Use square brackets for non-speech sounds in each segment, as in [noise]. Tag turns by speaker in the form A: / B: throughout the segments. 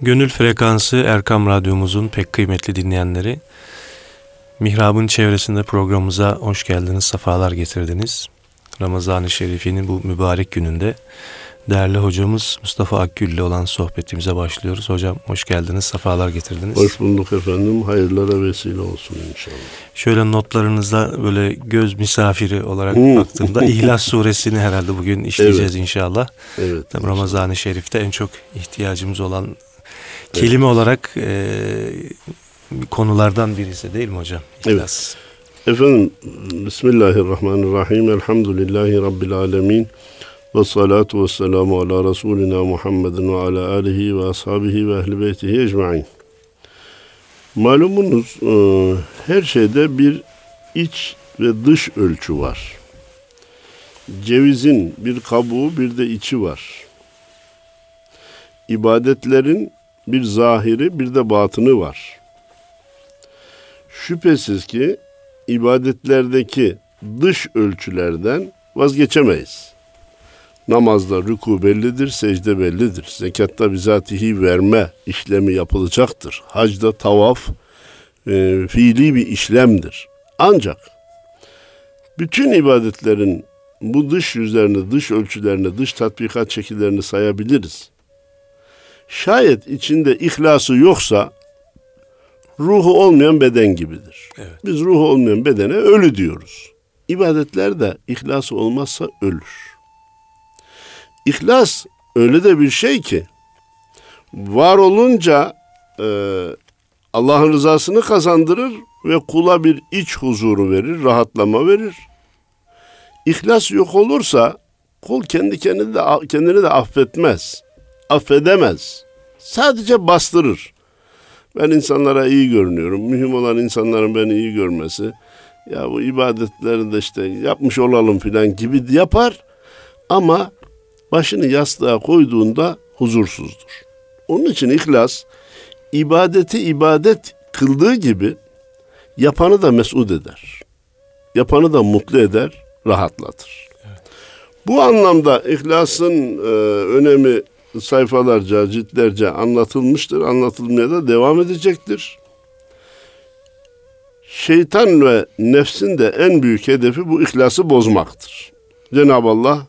A: Gönül Frekansı Erkam Radyomuzun pek kıymetli dinleyenleri, Mihrab'ın çevresinde programımıza hoş geldiniz, sefalar getirdiniz. Ramazan-ı Şerif'inin bu mübarek gününde değerli hocamız Mustafa Akgül ile olan sohbetimize başlıyoruz. Hocam hoş geldiniz, sefalar getirdiniz.
B: Hoş bulduk efendim, hayırlara vesile olsun inşallah.
A: Şöyle notlarınızda böyle göz misafiri olarak hmm. baktığımda İhlas [laughs] suresini herhalde bugün işleyeceğiz evet. inşallah. Evet. Ramazan-ı Şerif'te en çok ihtiyacımız olan kelime olarak e, konulardan birisi değil mi hocam?
B: İhlas. Evet. Efendim Bismillahirrahmanirrahim. Elhamdülillahi Rabbil alemin. Ve salatu ve selamu ala Resulina Muhammedin ve ala alihi ve ashabihi ve ehli beytihi ecma'in. Malumunuz e, her şeyde bir iç ve dış ölçü var. Cevizin bir kabuğu bir de içi var. İbadetlerin bir zahiri bir de batını var. Şüphesiz ki ibadetlerdeki dış ölçülerden vazgeçemeyiz. Namazda rüku bellidir, secde bellidir. Zekatta bizatihi verme işlemi yapılacaktır. Hacda tavaf e, fiili bir işlemdir. Ancak bütün ibadetlerin bu dış yüzlerini, dış ölçülerini, dış tatbikat şekillerini sayabiliriz. Şayet içinde ihlası yoksa ruhu olmayan beden gibidir. Evet. Biz ruhu olmayan bedene ölü diyoruz. İbadetler de ihlası olmazsa ölür. İhlas öyle de bir şey ki var olunca e, Allah'ın rızasını kazandırır ve kula bir iç huzuru verir, rahatlama verir. İhlas yok olursa kul kendi kendini de, kendini de affetmez, affedemez. Sadece bastırır. Ben insanlara iyi görünüyorum. Mühim olan insanların beni iyi görmesi. Ya bu ibadetleri de işte yapmış olalım filan gibi yapar. Ama başını yastığa koyduğunda huzursuzdur. Onun için ihlas ibadeti ibadet kıldığı gibi yapanı da mesut eder. Yapanı da mutlu eder, rahatlatır. Evet. Bu anlamda ihlasın e, önemi sayfalarca, ciltlerce anlatılmıştır. Anlatılmaya da devam edecektir. Şeytan ve nefsin de en büyük hedefi bu ihlası bozmaktır. Cenab-ı Allah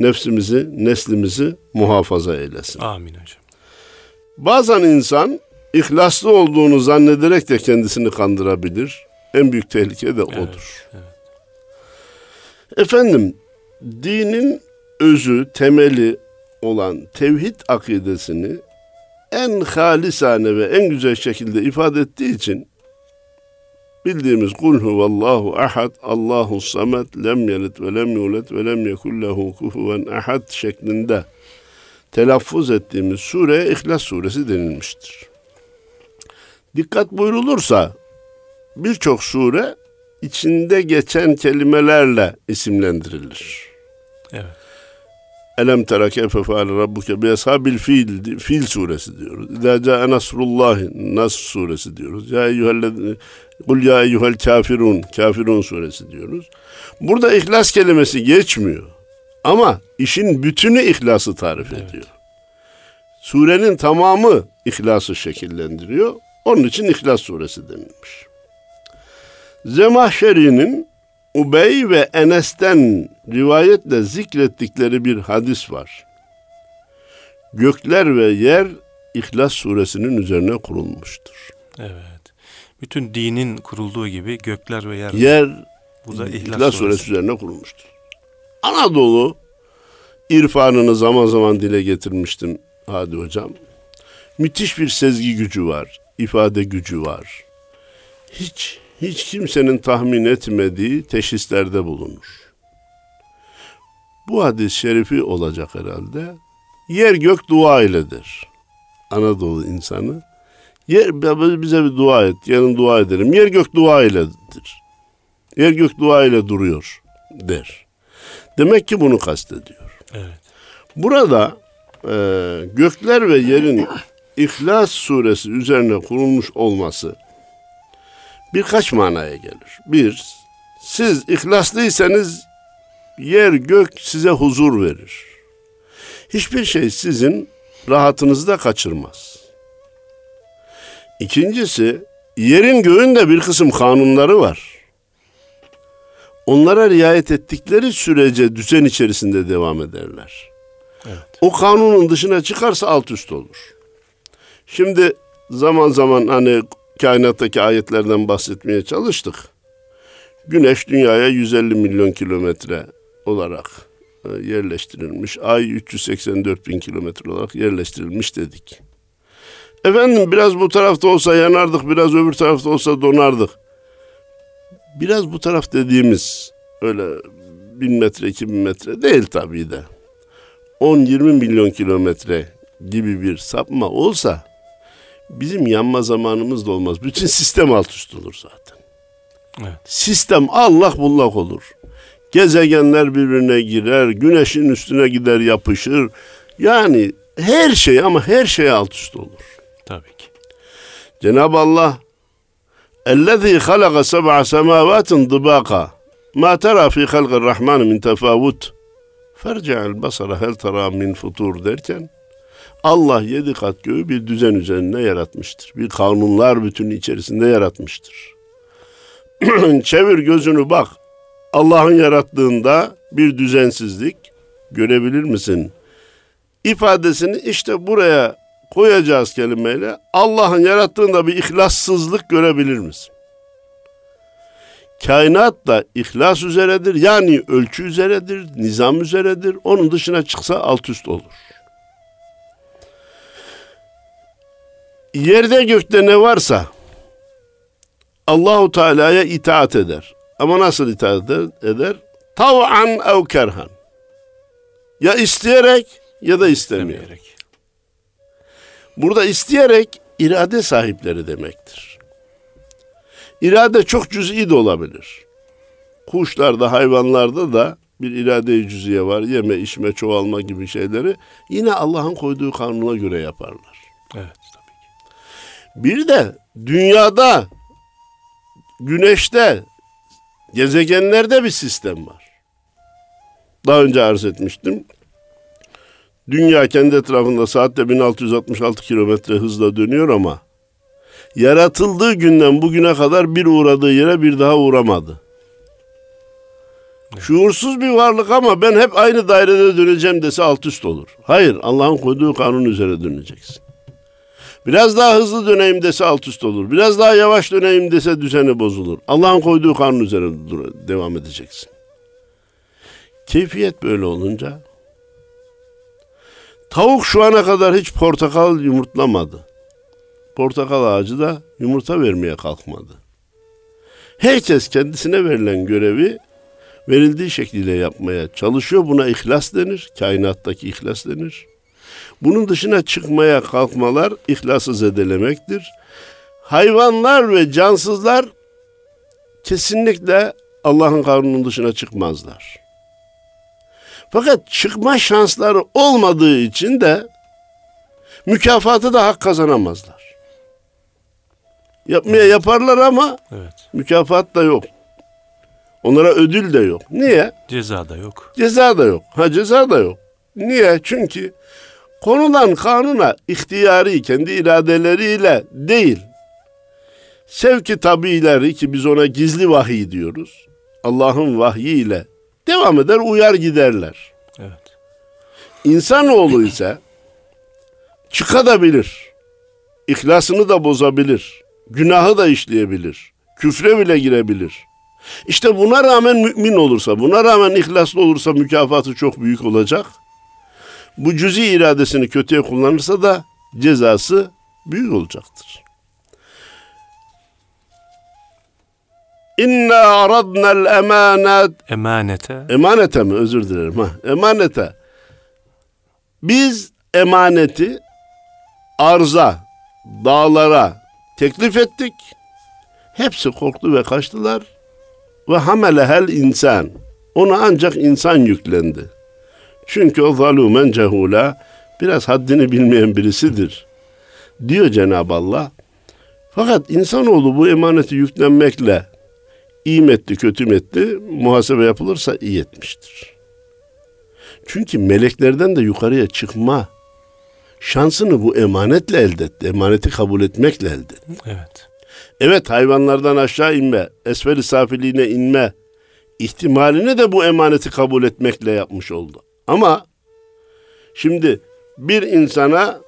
B: nefsimizi, neslimizi muhafaza eylesin.
A: Amin hocam.
B: Bazen insan ihlaslı olduğunu zannederek de kendisini kandırabilir. En büyük tehlike de odur. Evet, evet. Efendim, dinin özü, temeli olan tevhid akidesini en halisane ve en güzel şekilde ifade ettiği için bildiğimiz kul huvallahu ahad Allahu samet lem yelit ve lem yulet ve lem yekul lehu kufuven ahad şeklinde telaffuz ettiğimiz sureye İhlas suresi denilmiştir. Dikkat buyrulursa birçok sure içinde geçen kelimelerle isimlendirilir. Evet. Elem tera keyfe feale rabbuke bi ashabil fil fil suresi diyoruz. İza caa nasrullah Nas suresi diyoruz. Ya eyyuhellezine Kul ya eyyuhel kafirun kafirun suresi diyoruz. Burada ihlas kelimesi geçmiyor. Ama işin bütünü ihlası tarif evet. ediyor. Surenin tamamı ihlası şekillendiriyor. Onun için İhlas suresi denilmiş. Zemahşeri'nin Ubey ve Enes'ten rivayetle zikrettikleri bir hadis var. Gökler ve yer İhlas suresinin üzerine kurulmuştur.
A: Evet. Bütün dinin kurulduğu gibi gökler ve yer.
B: Yer bu da İhlas, İhlas suresi üzerine kurulmuştur. Anadolu irfanını zaman zaman dile getirmiştim Hadi hocam. Müthiş bir sezgi gücü var, ifade gücü var. Hiç hiç kimsenin tahmin etmediği teşhislerde bulunur. Bu hadis şerifi olacak herhalde. Yer gök dua iledir. Anadolu insanı. Yer bize bir dua et. Yarın dua edelim. Yer gök dua iledir. Yer gök dua ile duruyor der. Demek ki bunu kastediyor. Evet. Burada e, gökler ve yerin İhlas suresi üzerine kurulmuş olması birkaç manaya gelir. Bir, siz ihlaslıysanız yer gök size huzur verir. Hiçbir şey sizin rahatınızı da kaçırmaz. İkincisi, yerin göğün de bir kısım kanunları var. Onlara riayet ettikleri sürece düzen içerisinde devam ederler. Evet. O kanunun dışına çıkarsa alt üst olur. Şimdi zaman zaman hani kainattaki ayetlerden bahsetmeye çalıştık. Güneş dünyaya 150 milyon kilometre olarak e, yerleştirilmiş. Ay 384 bin kilometre olarak yerleştirilmiş dedik. Efendim biraz bu tarafta olsa yanardık, biraz öbür tarafta olsa donardık. Biraz bu taraf dediğimiz öyle bin metre, iki bin metre değil tabii de. 10-20 milyon kilometre gibi bir sapma olsa bizim yanma zamanımız da olmaz. Bütün sistem alt üst olur zaten. Evet. Sistem Allah bullak olur. Gezegenler birbirine girer, güneşin üstüne gider yapışır. Yani her şey ama her şey alt üst olur.
A: Tabii ki.
B: Cenab-ı Allah اَلَّذ۪ي خَلَقَ سَبْعَ سَمَاوَاتٍ ضِبَاقًا مَا تَرَى ف۪ي خَلْقِ الرَّحْمَانِ مِنْ تَفَاوُتٍ فَرْجَعَ الْبَصَرَ هَلْ تَرَى مِنْ فُتُورٍ derken Allah yedi kat göğü bir düzen üzerine yaratmıştır. Bir kanunlar bütünü içerisinde yaratmıştır. [clears throat] Çevir gözünü bak. Allah'ın yarattığında bir düzensizlik görebilir misin? İfadesini işte buraya koyacağız kelimeyle. Allah'ın yarattığında bir ihlassızlık görebilir misin? Kainat da ihlas üzeredir. Yani ölçü üzeredir, nizam üzeredir. Onun dışına çıksa alt üst olur. Yerde gökte ne varsa Allahu Teala'ya itaat eder. Ama nasıl itaat eder? Tav'an ev kerhan. Ya isteyerek ya da istemeyerek. Burada isteyerek irade sahipleri demektir. İrade çok cüz'i de olabilir. Kuşlarda, hayvanlarda da bir irade-i cüziye var. Yeme, içme, çoğalma gibi şeyleri yine Allah'ın koyduğu kanuna göre yaparlar.
A: Evet tabii ki.
B: Bir de dünyada, güneşte, gezegenlerde bir sistem var. Daha önce arz etmiştim. Dünya kendi etrafında saatte 1666 kilometre hızla dönüyor ama yaratıldığı günden bugüne kadar bir uğradığı yere bir daha uğramadı. Şuursuz bir varlık ama ben hep aynı dairede döneceğim dese alt üst olur. Hayır Allah'ın koyduğu kanun üzere döneceksin. Biraz daha hızlı döneyim dese alt üst olur. Biraz daha yavaş döneyim dese düzeni bozulur. Allah'ın koyduğu kanun üzere devam edeceksin. Keyfiyet böyle olunca tavuk şu ana kadar hiç portakal yumurtlamadı. Portakal ağacı da yumurta vermeye kalkmadı. Herkes kendisine verilen görevi verildiği şekliyle yapmaya çalışıyor. Buna ihlas denir. Kainattaki ihlas denir. Bunun dışına çıkmaya kalkmalar ihlası zedelemektir. Hayvanlar ve cansızlar kesinlikle Allah'ın kanunun dışına çıkmazlar. Fakat çıkma şansları olmadığı için de mükafatı da hak kazanamazlar. Yapmaya yaparlar ama evet. mükafat da yok. Onlara ödül de yok. Niye?
A: Ceza da yok.
B: Ceza da yok. Ha ceza da yok. Niye? Çünkü konulan kanuna ihtiyari kendi iradeleriyle değil. Sevki tabiileri ki biz ona gizli vahiy diyoruz. Allah'ın vahyiyle devam eder uyar giderler.
A: Evet.
B: İnsanoğlu ise çıkabilir. İhlasını da bozabilir. Günahı da işleyebilir. Küfre bile girebilir. İşte buna rağmen mümin olursa, buna rağmen ihlaslı olursa mükafatı çok büyük olacak. Bu cüzi iradesini kötüye kullanırsa da cezası büyük olacaktır. İnna aradna'l emanet
A: emanete.
B: Emanete mi? Özür dilerim. Ha emanete. Biz emaneti arza dağlara teklif ettik. Hepsi korktu ve kaçtılar. Ve hamelehel insan. Ona ancak insan yüklendi çünkü o zalumen cehula biraz haddini bilmeyen birisidir diyor Cenab-ı Allah fakat insanoğlu bu emaneti yüklenmekle iyi mi etti, kötü mü etti muhasebe yapılırsa iyi etmiştir. Çünkü meleklerden de yukarıya çıkma şansını bu emanetle elde etti. Emaneti kabul etmekle elde etti.
A: Evet.
B: Evet hayvanlardan aşağı inme, esferi safiliğine inme ihtimalini de bu emaneti kabul etmekle yapmış oldu. Ama şimdi bir insana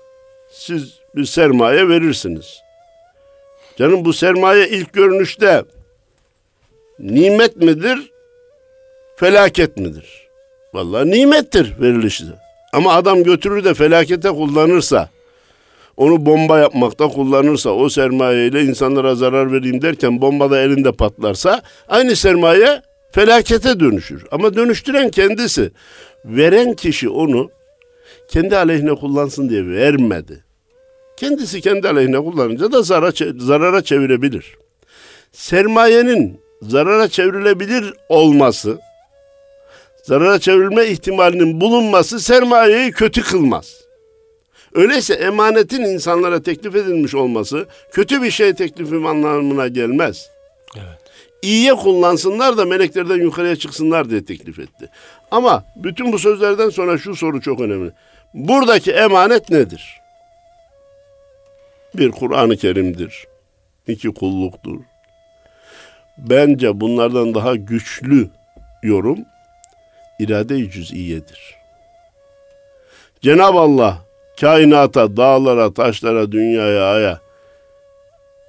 B: siz bir sermaye verirsiniz. Canım bu sermaye ilk görünüşte nimet midir, felaket midir? Vallahi nimettir verilişi. Ama adam götürür de felakete kullanırsa, onu bomba yapmakta kullanırsa, o sermayeyle insanlara zarar vereyim derken bomba da elinde patlarsa, aynı sermaye felakete dönüşür. Ama dönüştüren kendisi. Veren kişi onu kendi aleyhine kullansın diye vermedi. Kendisi kendi aleyhine kullanınca da zarara, zarara çevirebilir. Sermayenin zarara çevrilebilir olması, zarara çevrilme ihtimalinin bulunması sermayeyi kötü kılmaz. Öyleyse emanetin insanlara teklif edilmiş olması kötü bir şey teklifi anlamına gelmez. Evet. İyiye kullansınlar da meleklerden yukarıya çıksınlar diye teklif etti. Ama bütün bu sözlerden sonra şu soru çok önemli. Buradaki emanet nedir? Bir Kur'an-ı Kerim'dir. İki kulluktur. Bence bunlardan daha güçlü yorum irade-i cüz'iyedir. Cenab-ı Allah kainata, dağlara, taşlara, dünyaya, aya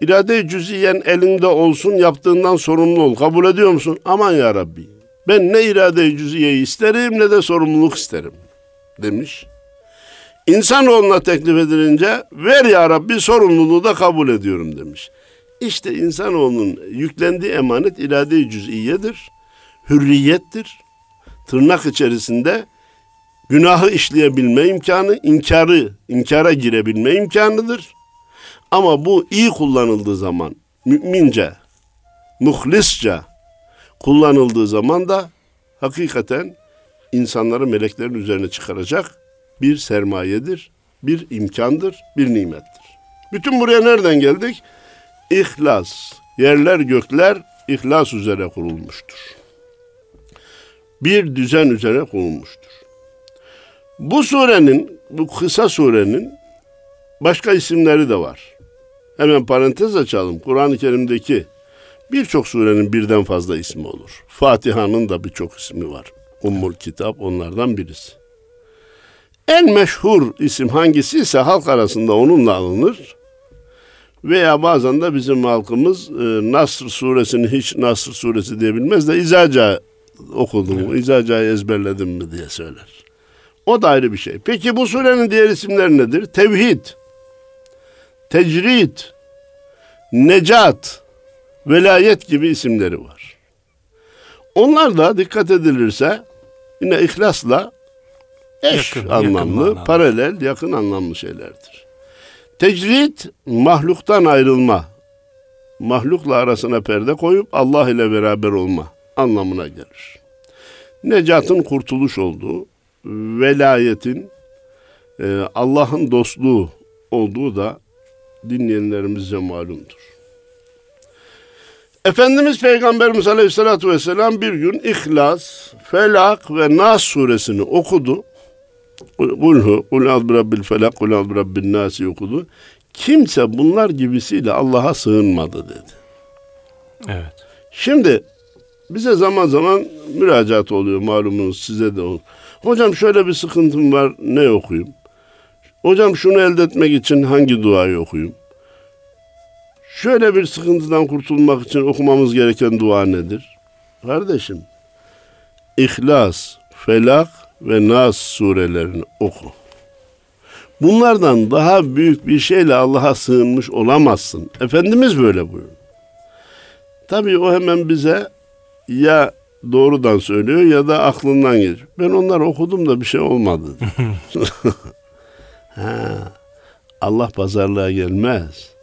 B: irade-i cüz'iyen elinde olsun yaptığından sorumlu ol. Kabul ediyor musun? Aman ya Rabbi. Ben ne irade-i isterim ne de sorumluluk isterim demiş. İnsanoğluna teklif edilince ver ya Rabbi sorumluluğu da kabul ediyorum demiş. İşte insanoğlunun yüklendiği emanet irade-i cüz'iyedir, hürriyettir. Tırnak içerisinde günahı işleyebilme imkanı, inkarı, inkara girebilme imkanıdır. Ama bu iyi kullanıldığı zaman, mümince, muhlisce kullanıldığı zaman da hakikaten insanları meleklerin üzerine çıkaracak bir sermayedir, bir imkandır, bir nimettir. Bütün buraya nereden geldik? İhlas. Yerler gökler ihlas üzere kurulmuştur. Bir düzen üzere kurulmuştur. Bu surenin, bu kısa surenin başka isimleri de var. Hemen parantez açalım. Kur'an-ı Kerim'deki birçok surenin birden fazla ismi olur. Fatiha'nın da birçok ismi var. Ummul Kitap onlardan birisi. En meşhur isim hangisi ise halk arasında onunla alınır. Veya bazen de bizim halkımız e, Nasr suresini hiç Nasr suresi diye bilmez de İzaca okudum, evet. İzaca'yı ezberledim mi diye söyler. O da ayrı bir şey. Peki bu surenin diğer isimleri nedir? Tevhid, tecrid, necat, velayet gibi isimleri var. Onlar da dikkat edilirse yine ihlasla eş yakın, anlamlı, yakın paralel, yakın anlamlı şeylerdir. Tecrid mahluktan ayrılma, mahlukla arasına perde koyup Allah ile beraber olma anlamına gelir. Necatın kurtuluş olduğu, velayetin e, Allah'ın dostluğu olduğu da dinleyenlerimizce malumdur. Efendimiz Peygamberimiz Aleyhisselatü Vesselam bir gün İhlas, Felak ve Nas suresini okudu. Kulhu, kul az rabbil felak, kul az rabbil nasi okudu. Kimse bunlar gibisiyle Allah'a sığınmadı dedi.
A: Evet.
B: Şimdi bize zaman zaman müracaat oluyor malumunuz size de olur. Hocam şöyle bir sıkıntım var ne okuyayım? Hocam şunu elde etmek için hangi duayı okuyayım? Şöyle bir sıkıntıdan kurtulmak için okumamız gereken dua nedir? Kardeşim, İhlas, Felak ve Nas surelerini oku. Bunlardan daha büyük bir şeyle Allah'a sığınmış olamazsın. Efendimiz böyle buyuruyor. Tabii o hemen bize ya doğrudan söylüyor ya da aklından geçiyor. Ben onları okudum da bir şey olmadı. [laughs] [laughs] ha, Allah pazarlığa gelmez.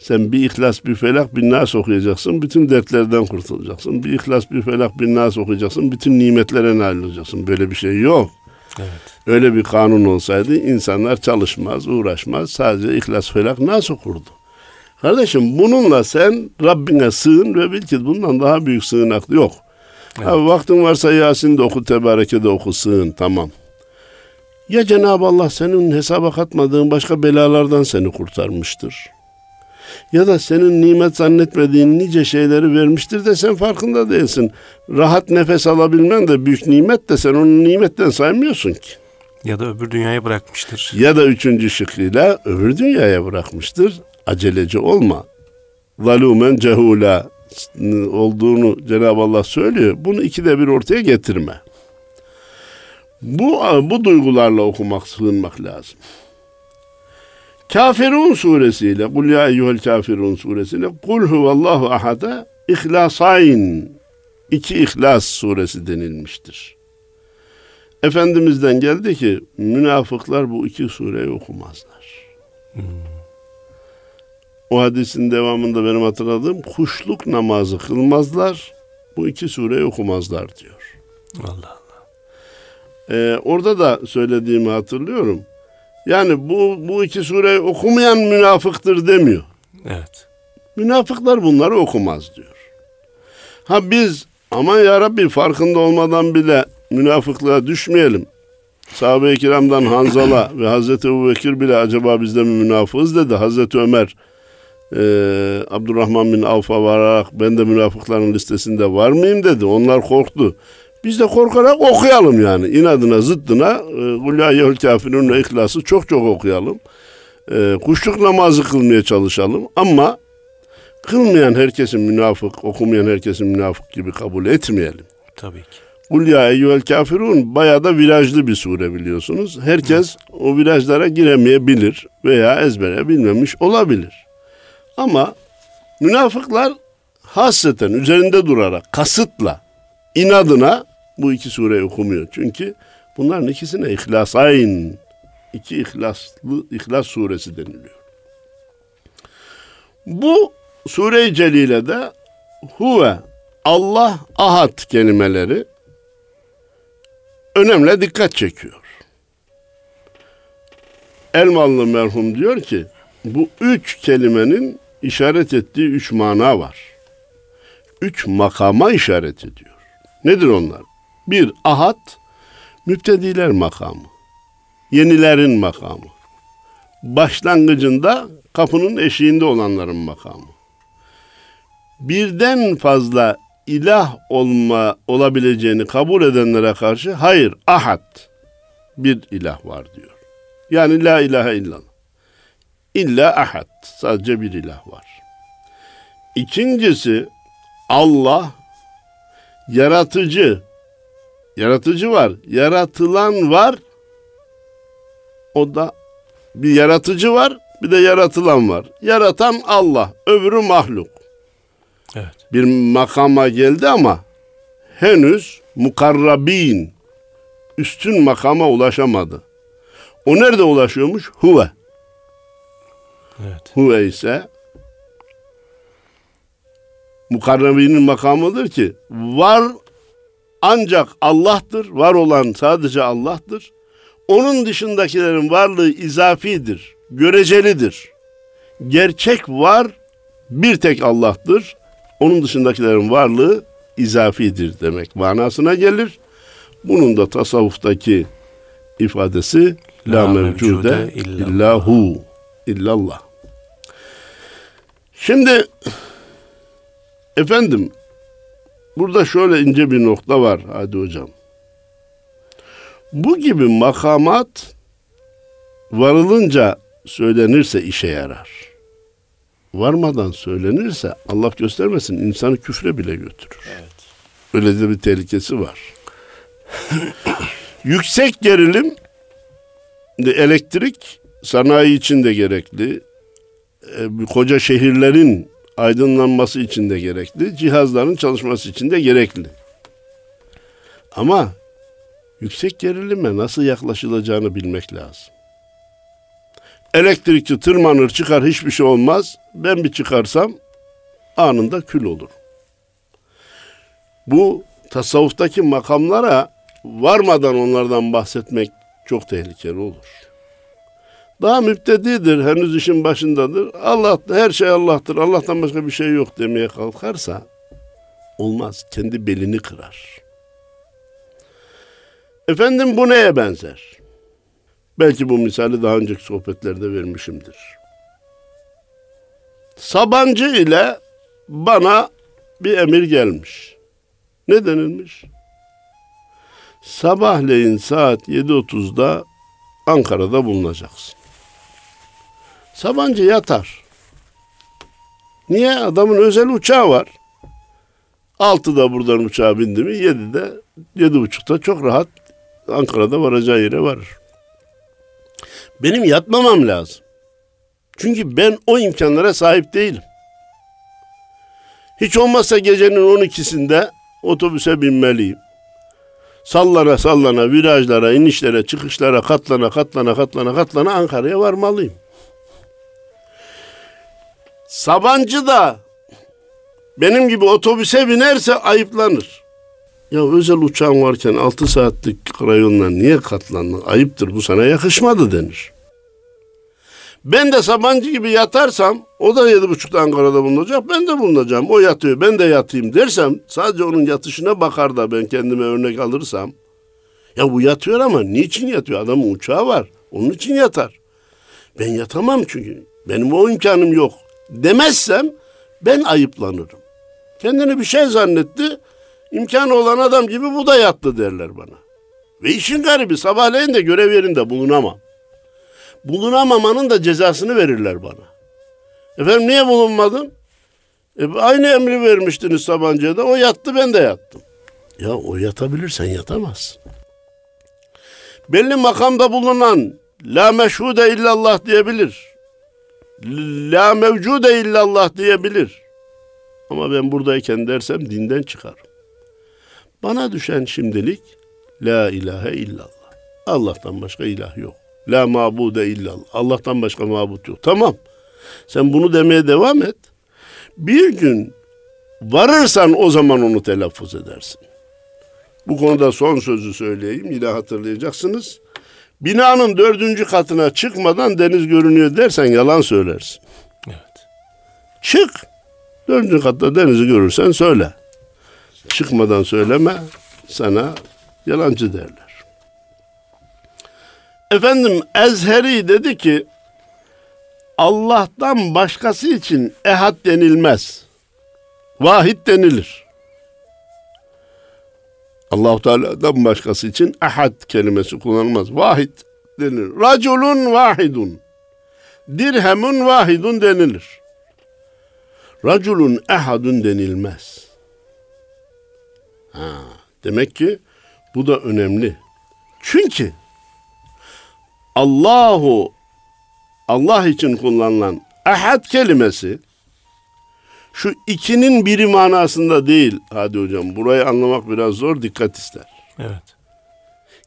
B: Sen bir ihlas bir felak bir nas okuyacaksın. Bütün dertlerden kurtulacaksın. Bir ihlas bir felak bir nas okuyacaksın. Bütün nimetlere nail olacaksın. Böyle bir şey yok. Evet. Öyle bir kanun olsaydı insanlar çalışmaz, uğraşmaz. Sadece ihlas felak nas okurdu. Kardeşim bununla sen Rabbine sığın ve bil ki bundan daha büyük sığınak yok. Evet. Abi vaktin varsa Yasin de oku, Tebareke de oku, sığın tamam. Ya Cenab-ı Allah senin hesaba katmadığın başka belalardan seni kurtarmıştır. Ya da senin nimet zannetmediğin nice şeyleri vermiştir de sen farkında değilsin. Rahat nefes alabilmen de büyük nimet de sen onu nimetten saymıyorsun ki.
A: Ya da öbür dünyaya bırakmıştır.
B: Ya da üçüncü şıkkıyla öbür dünyaya bırakmıştır. Aceleci olma. Zalumen cehula olduğunu Cenab-ı Allah söylüyor. Bunu ikide bir ortaya getirme. Bu, bu duygularla okumak, sığınmak lazım. Kafirun suresiyle, Kul ya eyyuhel kafirun suresiyle, Kul huvallahu ahada, İhlasayn, iki İhlas suresi denilmiştir. Efendimiz'den geldi ki, münafıklar bu iki sureyi okumazlar. Hmm. O hadisin devamında benim hatırladığım, kuşluk namazı kılmazlar, bu iki sureyi okumazlar diyor.
A: Allah
B: ee, orada da söylediğimi hatırlıyorum. Yani bu bu iki sureyi okumayan münafıktır demiyor.
A: Evet.
B: Münafıklar bunları okumaz diyor. Ha biz aman ya Rabbi farkında olmadan bile münafıklığa düşmeyelim. Sahabe-i kiramdan Hanzala [coughs] ve Hazreti Ebu Bekir bile acaba biz de mi münafığız dedi. Hazreti Ömer e, Abdurrahman bin Avf'a vararak ben de münafıkların listesinde var mıyım dedi. Onlar korktu. Biz de korkarak okuyalım yani. İnadına, zıddına Kul ya eyyuhel kafirun ihlası çok çok okuyalım. E, kuşluk namazı kılmaya çalışalım. Ama kılmayan herkesin münafık, okumayan herkesin münafık gibi kabul etmeyelim.
A: Tabii ki.
B: Kul ya eyyuhel kafirun bayağı da virajlı bir sure biliyorsunuz. Herkes o virajlara giremeyebilir veya ezbere bilmemiş olabilir. Ama münafıklar hasreten üzerinde durarak, kasıtla, inadına bu iki sureyi okumuyor. Çünkü bunların ikisine İhlasayn, iki ihlaslı İhlas suresi deniliyor. Bu sure-i celilede huve Allah ahad kelimeleri önemli dikkat çekiyor. Elmalı merhum diyor ki bu üç kelimenin işaret ettiği üç mana var. Üç makama işaret ediyor. Nedir onlar? Bir, ahad, müptediler makamı. Yenilerin makamı. Başlangıcında kapının eşiğinde olanların makamı. Birden fazla ilah olma olabileceğini kabul edenlere karşı hayır ahad bir ilah var diyor. Yani la ilahe illallah. İlla ahad. Sadece bir ilah var. İkincisi Allah yaratıcı Yaratıcı var. Yaratılan var. O da bir yaratıcı var, bir de yaratılan var. Yaratan Allah, öbürü mahluk.
A: Evet.
B: Bir makama geldi ama henüz mukarrabin üstün makama ulaşamadı. O nerede ulaşıyormuş? Huve.
A: Evet.
B: Huve ise mukarrabinin makamıdır ki var ancak Allah'tır, var olan sadece Allah'tır. Onun dışındakilerin varlığı izafidir, görecelidir. Gerçek var bir tek Allah'tır. Onun dışındakilerin varlığı izafidir demek manasına gelir. Bunun da tasavvuftaki ifadesi la, mevcude illahu illallah. Şimdi efendim Burada şöyle ince bir nokta var hadi hocam. Bu gibi makamat varılınca söylenirse işe yarar. Varmadan söylenirse Allah göstermesin insanı küfre bile götürür. Evet. Öyle de bir tehlikesi var. [coughs] Yüksek gerilim elektrik sanayi için de gerekli. E, koca şehirlerin aydınlanması için de gerekli, cihazların çalışması için de gerekli. Ama yüksek gerilime nasıl yaklaşılacağını bilmek lazım. Elektrikçi tırmanır çıkar hiçbir şey olmaz. Ben bir çıkarsam anında kül olur. Bu tasavvuftaki makamlara varmadan onlardan bahsetmek çok tehlikeli olur. Daha müptedidir, henüz işin başındadır. Allah, her şey Allah'tır, Allah'tan başka bir şey yok demeye kalkarsa olmaz, kendi belini kırar. Efendim bu neye benzer? Belki bu misali daha önceki sohbetlerde vermişimdir. Sabancı ile bana bir emir gelmiş. Ne denilmiş? Sabahleyin saat 7.30'da Ankara'da bulunacaksın. Sabancı yatar. Niye? Adamın özel uçağı var. Altıda buradan uçağa bindi mi yedide, yedi buçukta çok rahat Ankara'da varacağı yere varır. Benim yatmamam lazım. Çünkü ben o imkanlara sahip değilim. Hiç olmazsa gecenin 12'sinde otobüse binmeliyim. Sallana sallana virajlara, inişlere, çıkışlara katlana katlana katlana katlana Ankara'ya varmalıyım. Sabancı da benim gibi otobüse binerse ayıplanır. Ya özel uçağın varken 6 saatlik rayonla niye katlandın? Ayıptır bu sana yakışmadı denir. Ben de Sabancı gibi yatarsam o da yedi buçukta Ankara'da bulunacak ben de bulunacağım. O yatıyor ben de yatayım dersem sadece onun yatışına bakar da ben kendime örnek alırsam ya bu yatıyor ama niçin yatıyor? Adamın uçağı var. Onun için yatar. Ben yatamam çünkü. Benim o imkanım yok. Demezsem ben ayıplanırım. Kendini bir şey zannetti. İmkanı olan adam gibi bu da yattı derler bana. Ve işin garibi sabahleyin de görev yerinde bulunamam. Bulunamamanın da cezasını verirler bana. Efendim niye bulunmadın? E, aynı emri vermiştiniz Sabancı'ya da. O yattı ben de yattım. Ya o yatabilirsen yatamazsın. Belli makamda bulunan la meşhude illallah diyebilir. La mevcude illallah diyebilir. Ama ben buradayken dersem dinden çıkarım. Bana düşen şimdilik la ilahe illallah. Allah'tan başka ilah yok. La mabude illallah. Allah'tan başka mabut yok. Tamam. Sen bunu demeye devam et. Bir gün varırsan o zaman onu telaffuz edersin. Bu konuda son sözü söyleyeyim. Yine hatırlayacaksınız. Binanın dördüncü katına çıkmadan deniz görünüyor dersen yalan söylersin.
A: Evet.
B: Çık. Dördüncü katta denizi görürsen söyle. Çıkmadan söyleme sana yalancı derler. Efendim Ezheri dedi ki Allah'tan başkası için ehad denilmez. Vahid denilir. Allahu Teala'dan başkası için ahad kelimesi kullanılmaz. Vahid denilir. Raculun vahidun. Dirhemun vahidun denilir. Raculun ehadun denilmez. Ha, demek ki bu da önemli. Çünkü Allahu Allah için kullanılan ahad kelimesi şu ikinin biri manasında değil. Hadi hocam burayı anlamak biraz zor dikkat ister.
A: Evet.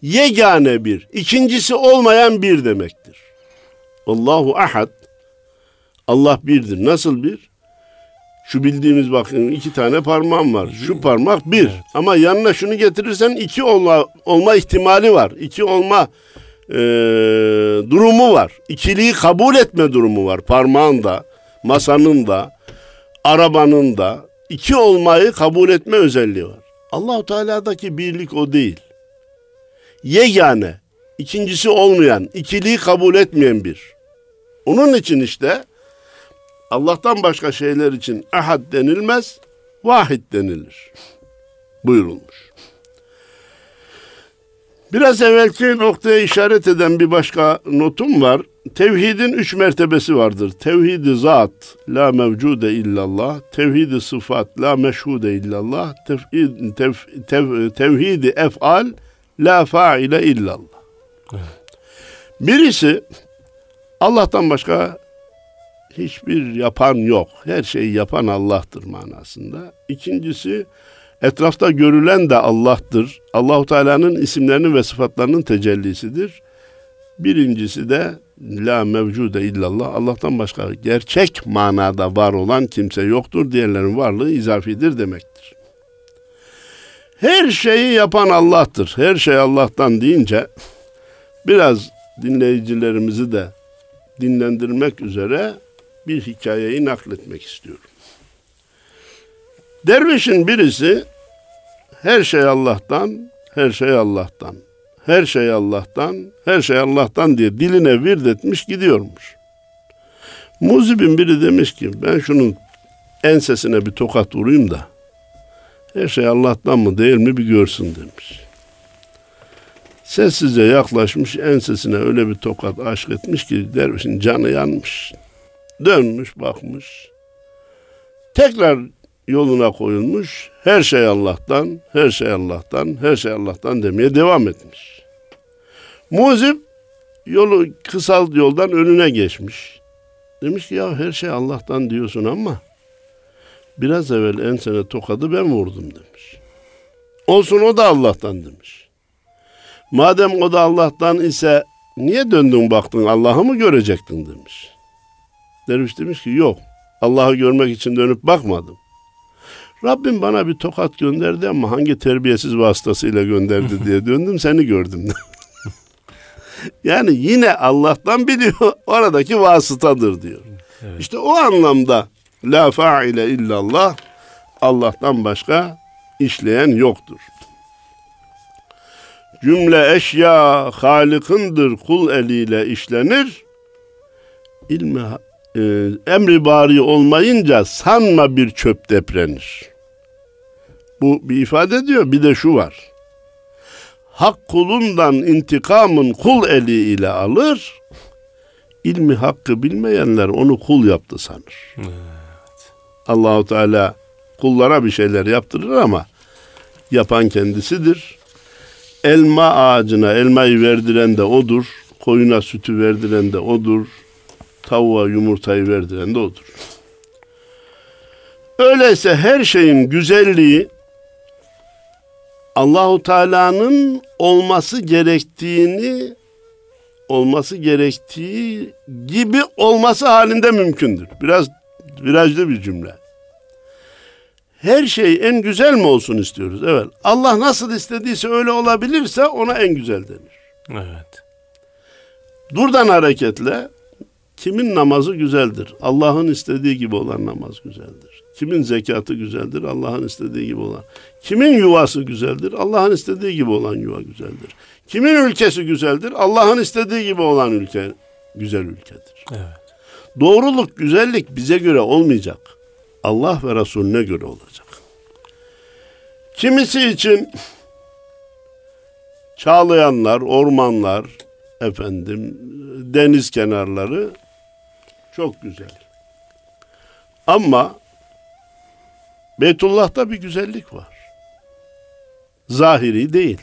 B: Yegane bir, ikincisi olmayan bir demektir. Allahu ahad. Allah birdir. Nasıl bir? Şu bildiğimiz bakın iki tane parmağım var. Şu parmak bir.
A: Evet.
B: Ama yanına şunu getirirsen iki olma, olma ihtimali var. İki olma e, durumu var. İkiliği kabul etme durumu var. Parmağın da, masanın da, arabanın da iki olmayı kabul etme özelliği var. Allahu Teala'daki birlik o değil. Yegane, ikincisi olmayan, ikiliği kabul etmeyen bir. Onun için işte Allah'tan başka şeyler için ahad denilmez, vahid denilir. Buyurulmuş. Biraz evvelki noktaya işaret eden bir başka notum var. Tevhidin üç mertebesi vardır. Tevhidi zat, la mevcude illallah. Tevhidi sıfat, la meşhude illallah. Tevhid, tev, tev, tevhidi efal, la faile illallah. Birisi Allah'tan başka hiçbir yapan yok. Her şeyi yapan Allah'tır manasında. İkincisi etrafta görülen de Allah'tır. Allahu Teala'nın isimlerinin ve sıfatlarının tecellisidir. Birincisi de la mevcude illallah. Allah'tan başka gerçek manada var olan kimse yoktur. Diğerlerin varlığı izafidir demektir. Her şeyi yapan Allah'tır. Her şey Allah'tan deyince biraz dinleyicilerimizi de dinlendirmek üzere bir hikayeyi nakletmek istiyorum. Dervişin birisi her şey Allah'tan, her şey Allah'tan, her şey Allah'tan, her şey Allah'tan diye diline virdetmiş gidiyormuş. Muzibin biri demiş ki ben şunun ensesine bir tokat vurayım da her şey Allah'tan mı değil mi bir görsün demiş. Sessizce yaklaşmış ensesine öyle bir tokat aşk etmiş ki dervişin canı yanmış. Dönmüş bakmış. Tekrar yoluna koyulmuş. Her şey Allah'tan, her şey Allah'tan, her şey Allah'tan demeye devam etmiş. Muzip yolu kısal yoldan önüne geçmiş. Demiş ki ya her şey Allah'tan diyorsun ama biraz evvel ensene tokadı ben vurdum demiş. Olsun o da Allah'tan demiş. Madem o da Allah'tan ise niye döndün baktın Allah'ı mı görecektin demiş. Derviş demiş ki yok Allah'ı görmek için dönüp bakmadım. Rabbim bana bir tokat gönderdi ama hangi terbiyesiz vasıtasıyla gönderdi diye [laughs] döndüm seni gördüm. [laughs] yani yine Allah'tan biliyor oradaki vasıtadır diyor. Evet. İşte o anlamda la faile illallah Allah'tan başka işleyen yoktur. Cümle eşya halikındır kul eliyle işlenir. İlmi e, emri bari olmayınca sanma bir çöp deprenir. Bu bir ifade diyor. Bir de şu var. Hak kulundan intikamın kul eli ile alır. İlmi hakkı bilmeyenler onu kul yaptı sanır. Evet. Allahu Teala kullara bir şeyler yaptırır ama yapan kendisidir. Elma ağacına elmayı verdiren de odur. Koyuna sütü verdiren de odur. Tavuğa yumurtayı verdiren de odur. Öyleyse her şeyin güzelliği Allahu Teala'nın olması gerektiğini olması gerektiği gibi olması halinde mümkündür. Biraz virajlı bir cümle. Her şey en güzel mi olsun istiyoruz? Evet. Allah nasıl istediyse öyle olabilirse ona en güzel denir.
A: Evet.
B: Buradan hareketle kimin namazı güzeldir? Allah'ın istediği gibi olan namaz güzeldir. Kimin zekatı güzeldir? Allah'ın istediği gibi olan. Kimin yuvası güzeldir? Allah'ın istediği gibi olan yuva güzeldir. Kimin ülkesi güzeldir? Allah'ın istediği gibi olan ülke güzel ülkedir.
A: Evet.
B: Doğruluk, güzellik bize göre olmayacak. Allah ve Resulüne göre olacak. Kimisi için çağlayanlar, ormanlar, efendim, deniz kenarları çok güzel. Ama Beytullah'ta bir güzellik var. Zahiri değil.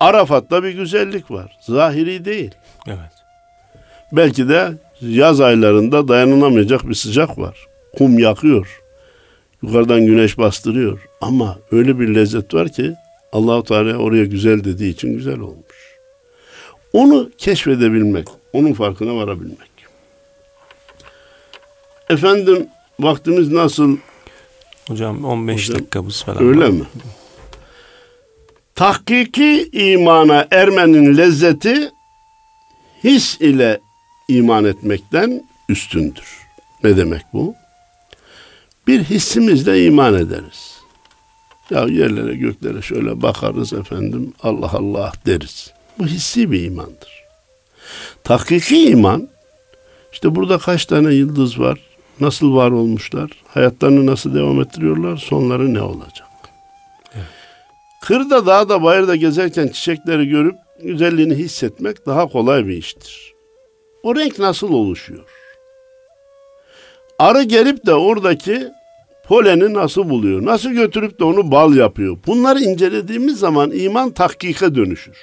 B: Arafat'ta bir güzellik var. Zahiri değil.
A: Evet.
B: Belki de yaz aylarında dayanılamayacak bir sıcak var. Kum yakıyor. Yukarıdan güneş bastırıyor. Ama öyle bir lezzet var ki Allahu Teala oraya güzel dediği için güzel olmuş. Onu keşfedebilmek, onun farkına varabilmek. Efendim vaktimiz nasıl?
A: Hocam 15 Hocam, dakikamız falan.
B: Öyle var. mi? Tahkiki imana ermenin lezzeti his ile iman etmekten üstündür. Ne demek bu? Bir hissimizle iman ederiz. Ya yerlere göklere şöyle bakarız efendim Allah Allah deriz. Bu hissi bir imandır. Tahkiki iman işte burada kaç tane yıldız var? Nasıl var olmuşlar? Hayatlarını nasıl devam ettiriyorlar? Sonları ne olacak? Evet. Kırda, dağda, bayırda gezerken çiçekleri görüp güzelliğini hissetmek daha kolay bir iştir. O renk nasıl oluşuyor? Arı gelip de oradaki poleni nasıl buluyor? Nasıl götürüp de onu bal yapıyor? Bunları incelediğimiz zaman iman tahkike dönüşür.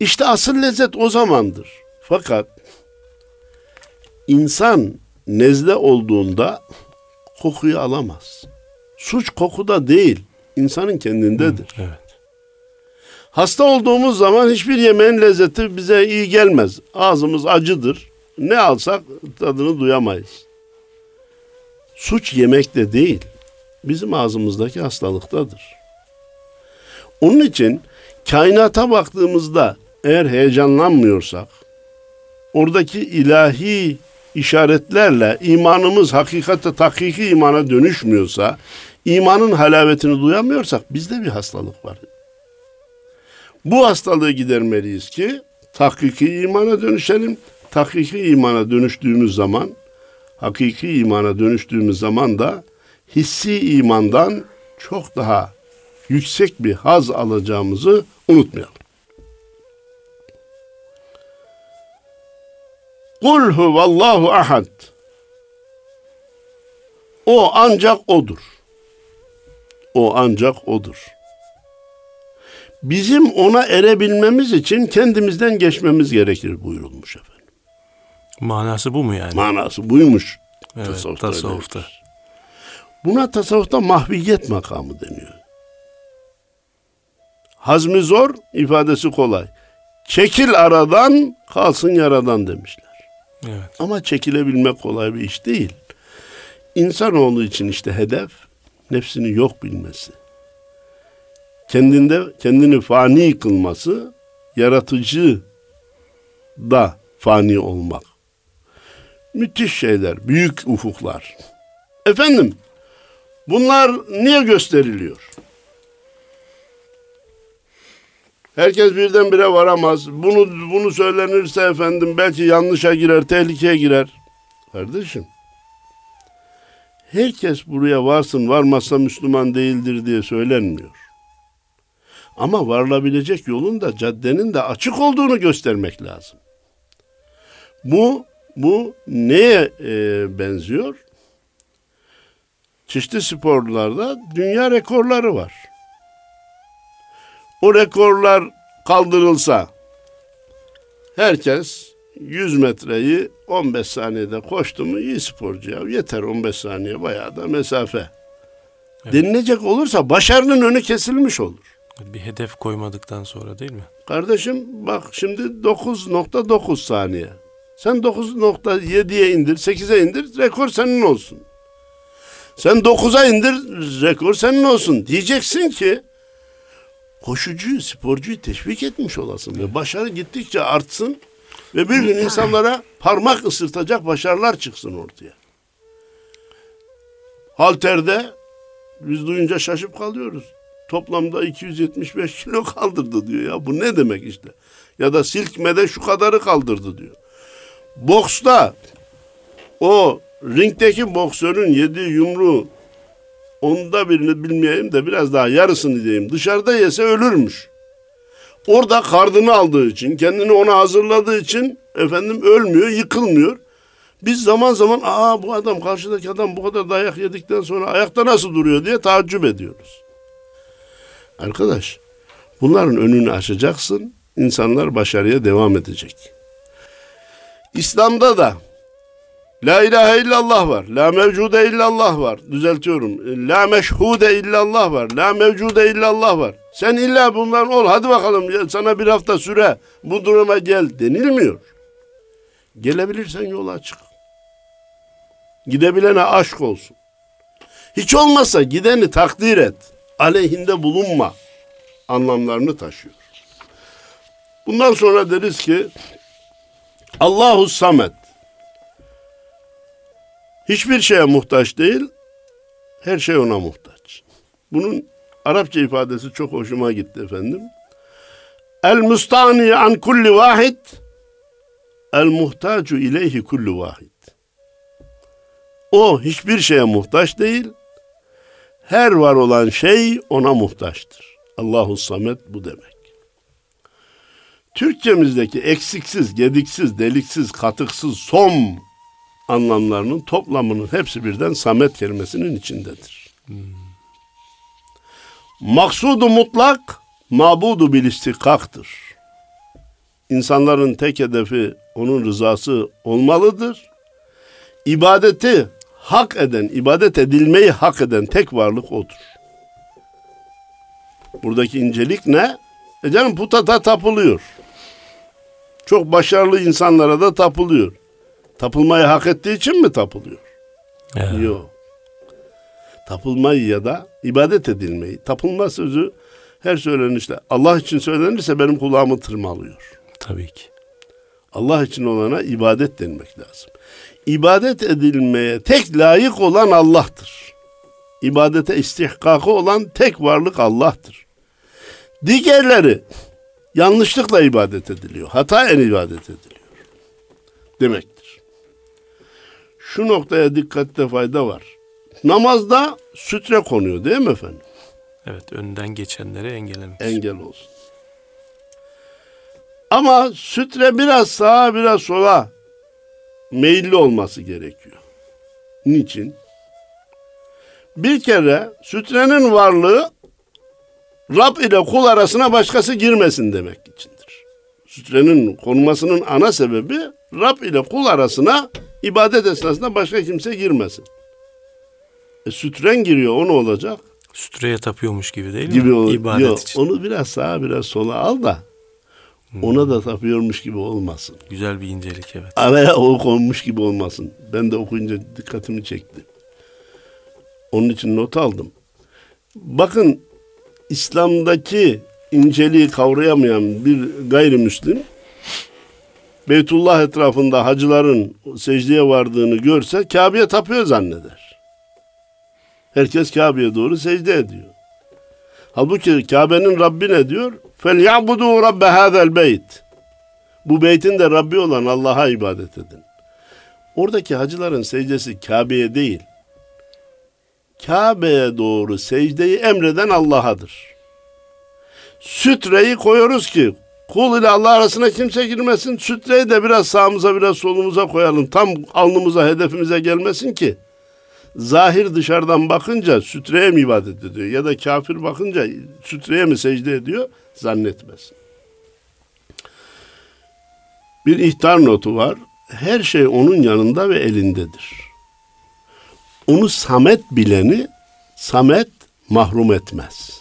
B: İşte asıl lezzet o zamandır. Fakat insan nezle olduğunda kokuyu alamaz. Suç kokuda değil, insanın kendindedir.
A: Hı, evet.
B: Hasta olduğumuz zaman hiçbir yemeğin lezzeti bize iyi gelmez. Ağzımız acıdır. Ne alsak tadını duyamayız. Suç yemekte değil, bizim ağzımızdaki hastalıktadır. Onun için kainata baktığımızda eğer heyecanlanmıyorsak, oradaki ilahi işaretlerle imanımız hakikate takiki imana dönüşmüyorsa, imanın halavetini duyamıyorsak bizde bir hastalık var. Bu hastalığı gidermeliyiz ki tahkiki imana dönüşelim. Tahkiki imana dönüştüğümüz zaman, hakiki imana dönüştüğümüz zaman da hissi imandan çok daha yüksek bir haz alacağımızı unutmayalım. Kul huvallahu ahad. O ancak odur. O ancak odur. Bizim ona erebilmemiz için kendimizden geçmemiz gerekir buyurulmuş efendim.
A: Manası bu mu yani?
B: Manası buymuş.
A: evet,
B: tasavvufta
A: tasavvufta.
B: öyledir. Buna tasavvufta mahviyet makamı deniyor. Hazmi zor, ifadesi kolay. Çekil aradan, kalsın yaradan demişler.
A: Evet.
B: Ama çekilebilmek kolay bir iş değil. İnsanoğlu için işte hedef nefsini yok bilmesi. Kendinde kendini fani kılması, yaratıcı da fani olmak. Müthiş şeyler, büyük ufuklar. Efendim, bunlar niye gösteriliyor? Herkes birdenbire varamaz. Bunu bunu söylenirse efendim belki yanlışa girer, tehlikeye girer. Kardeşim. Herkes buraya varsın, varmazsa Müslüman değildir diye söylenmiyor. Ama varılabilecek yolun da caddenin de açık olduğunu göstermek lazım. Bu bu neye e, benziyor? Çeşitli sporlarda dünya rekorları var. O rekorlar kaldırılsa herkes 100 metreyi 15 saniyede koştu mu iyi sporcu ya. Yeter 15 saniye bayağı da mesafe.
A: Evet.
B: Denilecek olursa başarının önü kesilmiş olur.
A: Bir hedef koymadıktan sonra değil mi?
B: Kardeşim bak şimdi 9.9 saniye. Sen 9.7'ye indir, 8'e indir, rekor senin olsun. Sen 9'a indir, rekor senin olsun. Diyeceksin ki koşucuyu, sporcuyu teşvik etmiş olasın ve başarı gittikçe artsın ve bir gün insanlara parmak ısırtacak başarılar çıksın ortaya. Halter'de biz duyunca şaşıp kalıyoruz. Toplamda 275 kilo kaldırdı diyor ya. Bu ne demek işte? Ya da silkmede şu kadarı kaldırdı diyor. Boksta o ringdeki boksörün yediği yumruğu onda birini bilmeyeyim de biraz daha yarısını diyeyim. Dışarıda yese ölürmüş. Orada kardını aldığı için, kendini ona hazırladığı için efendim ölmüyor, yıkılmıyor. Biz zaman zaman aa bu adam karşıdaki adam bu kadar dayak yedikten sonra ayakta nasıl duruyor diye taaccüp ediyoruz. Arkadaş bunların önünü açacaksın. insanlar başarıya devam edecek. İslam'da da La ilahe illallah var. La mevcude illallah var. Düzeltiyorum. La meşhude illallah var. La mevcude illallah var. Sen illa bunların ol. Hadi bakalım sana bir hafta süre bu duruma gel denilmiyor. Gelebilirsen yola çık. Gidebilene aşk olsun. Hiç olmazsa gideni takdir et. Aleyhinde bulunma anlamlarını taşıyor. Bundan sonra deriz ki Allahu Samet hiçbir şeye muhtaç değil, her şey ona muhtaç. Bunun Arapça ifadesi çok hoşuma gitti efendim. El mustani an kulli vahid el muhtacu ileyhi kullu vahid. O hiçbir şeye muhtaç değil. Her var olan şey ona muhtaçtır. Allahu Samet bu demek. Türkçemizdeki eksiksiz, gediksiz, deliksiz, katıksız, som anlamlarının toplamının hepsi birden Samet kelimesinin içindedir. Hmm. Maksudu mutlak, mabudu bil istikaktır. İnsanların tek hedefi onun rızası olmalıdır. İbadeti hak eden, ibadet edilmeyi hak eden tek varlık odur. Buradaki incelik ne? E canım putata tapılıyor. Çok başarılı insanlara da tapılıyor. Tapılmayı hak ettiği için mi tapılıyor?
A: Ya.
B: Yok. Tapılmayı ya da ibadet edilmeyi. Tapılma sözü her söylenişte Allah için söylenirse benim kulağımı tırmalıyor.
A: Tabii ki.
B: Allah için olana ibadet denmek lazım. İbadet edilmeye tek layık olan Allah'tır. İbadete istihkakı olan tek varlık Allah'tır. Diğerleri yanlışlıkla ibadet ediliyor. Hataen ibadet ediliyor. Demektir. Şu noktaya dikkatte fayda var. Namazda sütre konuyor değil mi efendim?
A: Evet, önden geçenleri engellemek.
B: Engel olsun. Ama sütre biraz sağa biraz sola meyilli olması gerekiyor. Niçin? Bir kere sütrenin varlığı Rab ile kul arasına başkası girmesin demek içindir. Sütrenin konmasının ana sebebi Rab ile kul arasına ibadet esnasında başka kimse girmesin. E, sütren giriyor o ne olacak?
A: Sütreye tapıyormuş gibi değil
B: gibi
A: mi?
B: ol-
A: İbadet
B: Yok,
A: için.
B: Onu biraz sağa biraz sola al da ona da tapıyormuş gibi olmasın.
A: Güzel bir incelik evet.
B: Araya o konmuş gibi olmasın. Ben de okuyunca dikkatimi çekti. Onun için not aldım. Bakın İslam'daki inceliği kavrayamayan bir gayrimüslim Beytullah etrafında hacıların secdeye vardığını görse Kabe'ye tapıyor zanneder. Herkes Kabe'ye doğru secde ediyor. Halbuki Kabe'nin Rabbi ne diyor? فَلْيَعْبُدُوا رَبَّ هَذَا الْبَيْتِ Bu beytin de Rabbi olan Allah'a ibadet edin. Oradaki hacıların secdesi Kabe'ye değil, Kabe'ye doğru secdeyi emreden Allah'adır. Sütreyi koyuyoruz ki kul ile Allah arasına kimse girmesin. Sütreyi de biraz sağımıza biraz solumuza koyalım. Tam alnımıza hedefimize gelmesin ki zahir dışarıdan bakınca sütreye mi ibadet ediyor ya da kafir bakınca sütreye mi secde ediyor zannetmesin. Bir ihtar notu var. Her şey onun yanında ve elindedir. Onu samet bileni samet mahrum etmez.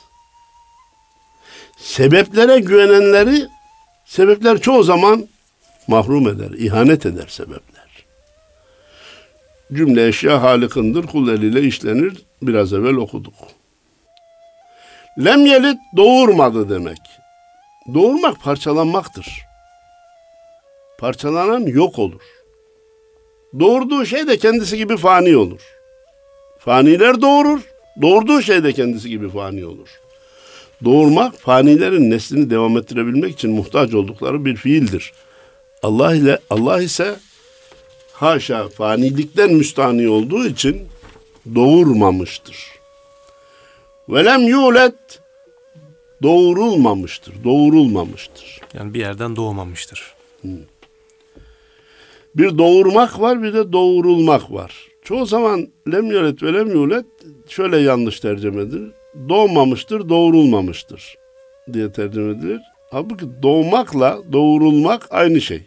B: Sebeplere güvenenleri sebepler çoğu zaman mahrum eder, ihanet eder sebepler. Cümle eşya halikındır, kul eliyle işlenir. Biraz evvel okuduk. Lem yelit doğurmadı demek. Doğurmak parçalanmaktır. Parçalanan yok olur. Doğurduğu şey de kendisi gibi fani olur. Faniler doğurur, doğurduğu şey de kendisi gibi fani olur. Doğurmak fanilerin neslini devam ettirebilmek için muhtaç oldukları bir fiildir. Allah ile Allah ise haşa fanilikten müstani olduğu için doğurmamıştır. Velem yulet doğurulmamıştır, doğurulmamıştır.
A: Yani bir yerden doğmamıştır.
B: Bir doğurmak var bir de doğurulmak var. Çoğu zaman lem yulet ve lem yulet şöyle yanlış tercüme edilir. Doğmamıştır, doğurulmamıştır diye tercüme edilir. Halbuki doğmakla doğurulmak aynı şey.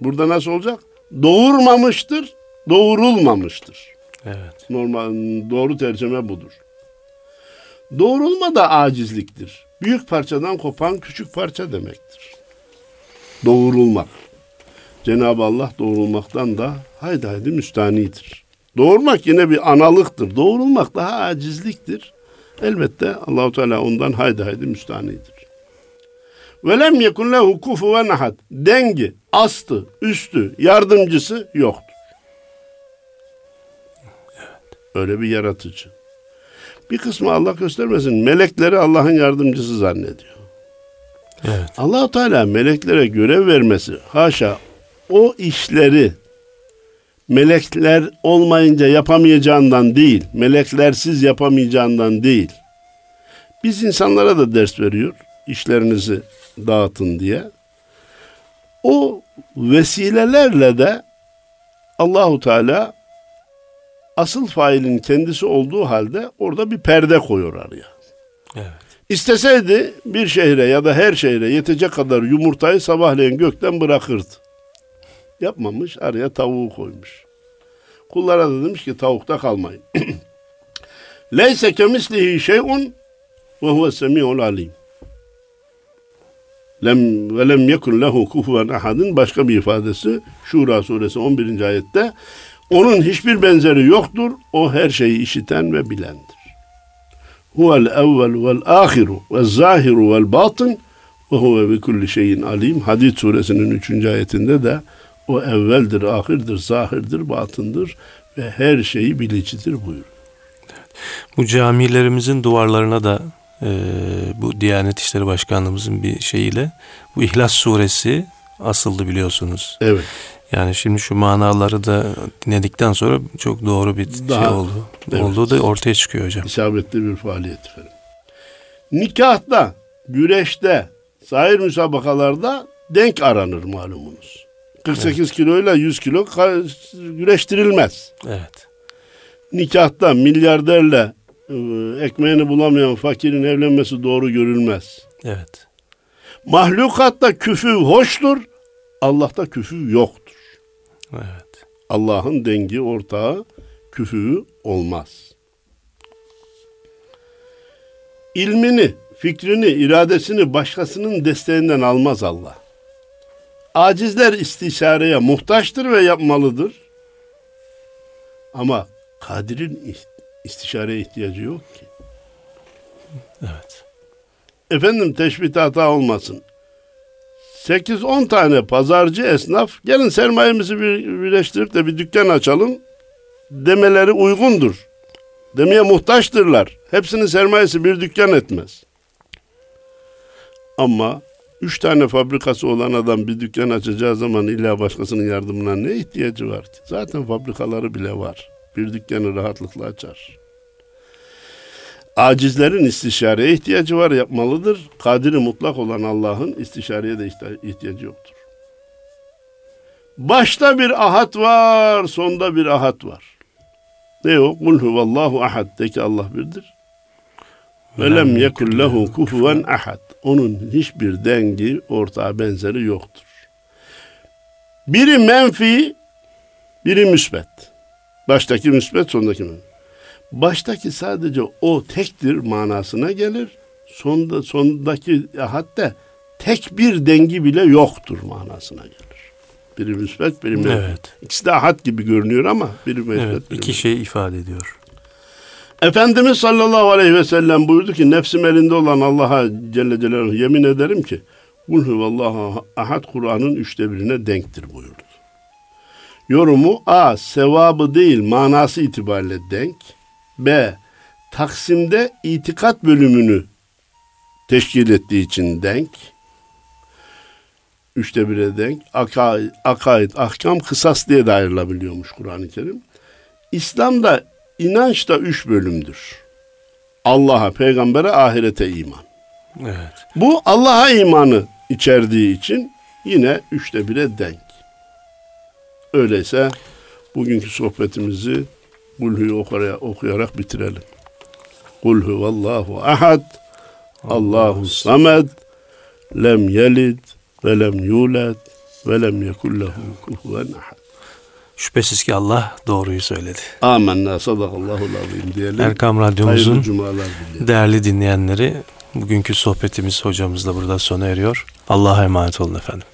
B: Burada nasıl olacak? Doğurmamıştır, doğurulmamıştır.
A: Evet.
B: Normal doğru tercüme budur. Doğrulma da acizliktir. Büyük parçadan kopan küçük parça demektir. Doğrulmak. Cenab-ı Allah doğrulmaktan da haydi haydi müstanidir. Doğurmak yine bir analıktır. Doğrulmak daha acizliktir. Elbette Allahu Teala ondan haydi haydi müstanidir. Ve lem yekun lehu kufuven ahad. Dengi, astı, üstü, yardımcısı yoktur. Öyle bir yaratıcı. Bir kısmı Allah göstermesin melekleri Allah'ın yardımcısı zannediyor.
A: Evet.
B: allah Teala meleklere görev vermesi haşa o işleri melekler olmayınca yapamayacağından değil, meleklersiz yapamayacağından değil. Biz insanlara da ders veriyor, işlerinizi dağıtın diye. O vesilelerle de Allahu Teala asıl failin kendisi olduğu halde orada bir perde koyuyor araya.
A: Evet.
B: İsteseydi bir şehre ya da her şehre yetecek kadar yumurtayı sabahleyin gökten bırakırdı. Yapmamış, araya tavuğu koymuş. Kullara da demiş ki tavukta kalmayın. [clears throat] Leyse kemislihi şey'un ve huve semi'ul alim. Lem ve lem yekun lehu kufuven ahadın başka bir ifadesi Şura suresi 11. ayette onun hiçbir benzeri yoktur. O her şeyi işiten ve bilendir. Huvel evvel vel ahiru ve zahiru vel batın ve huve bi kulli şeyin alim. Hadid suresinin 3. ayetinde de o evveldir, ahirdir, zahirdir, batındır ve her şeyi bilicidir buyur.
A: Bu camilerimizin duvarlarına da e, bu Diyanet İşleri Başkanlığımızın bir şeyiyle bu İhlas Suresi asıldı biliyorsunuz.
B: Evet.
A: Yani şimdi şu manaları da dinledikten sonra çok doğru bir şey
B: Daha-
A: şey oldu.
B: Evet.
A: Olduğu da ortaya çıkıyor hocam.
B: isabetli bir faaliyet efendim. Nikahta, güreşte, sahil müsabakalarda denk aranır malumunuz. 48 kiloyla 100 kilo güreştirilmez.
A: Evet.
B: Nikahta milyarderle e, ekmeğini bulamayan fakirin evlenmesi doğru görülmez.
A: Evet.
B: Mahlukatta küfü hoştur, Allah'ta küfü yoktur.
A: Evet.
B: Allah'ın dengi ortağı küfüğü olmaz. İlmini, fikrini, iradesini başkasının desteğinden almaz Allah. Acizler istişareye muhtaçtır ve yapmalıdır. Ama kadirin istişareye ihtiyacı yok ki.
A: Evet.
B: Efendim teşbihte hata olmasın. 8-10 tane pazarcı esnaf gelin sermayemizi bir, birleştirip de bir dükkan açalım demeleri uygundur. Demeye muhtaçtırlar. Hepsinin sermayesi bir dükkan etmez. Ama üç tane fabrikası olan adam bir dükkan açacağı zaman illa başkasının yardımına ne ihtiyacı var ki? Zaten fabrikaları bile var. Bir dükkanı rahatlıkla açar. Acizlerin istişareye ihtiyacı var, yapmalıdır. Kadiri mutlak olan Allah'ın istişareye de ihti- ihtiyacı yoktur. Başta bir ahad var, sonda bir ahad var. Ne o? Kul huvallahu ahad. De ki Allah birdir. Ve lem yekun lehu kufuven ahad. Onun hiçbir dengi, ortağı, benzeri yoktur. Biri menfi, biri müsbet. Baştaki müsbet, sondaki menfi. Baştaki sadece o tektir manasına gelir. Sonda, sondaki hatta tek bir dengi bile yoktur manasına gelir. Biri müsbet, biri menfi.
A: Evet.
B: İkisi de ahad gibi görünüyor ama biri müsbet,
A: Evet.
B: biri
A: İki şey ifade ediyor.
B: Efendimiz sallallahu aleyhi ve sellem buyurdu ki nefsim elinde olan Allah'a Celle Celaluhu yemin ederim ki Kul huvallahu ahad Kur'an'ın üçte birine denktir buyurdu. Yorumu A. Sevabı değil manası itibariyle denk. B. Taksim'de itikat bölümünü teşkil ettiği için denk. Üçte bire denk. Akaid, akaid, ahkam, kısas diye de ayrılabiliyormuş Kur'an-ı Kerim. İslam'da inanç da üç bölümdür. Allah'a, peygambere, ahirete iman.
A: Evet.
B: Bu Allah'a imanı içerdiği için yine üçte bire denk. Öyleyse bugünkü sohbetimizi Kulhu'yu okuyarak, okuyarak bitirelim. Kul huvallahu ahad, Allahu samed, lem yelid ve lem yulad ve lem yekun lehu kufuven ahad.
A: Şüphesiz ki Allah doğruyu söyledi.
B: Amenna sadakallahu azim diyelim.
A: Erkam Radyomuzun değerli dinleyenleri bugünkü sohbetimiz hocamızla burada sona eriyor. Allah'a emanet olun efendim.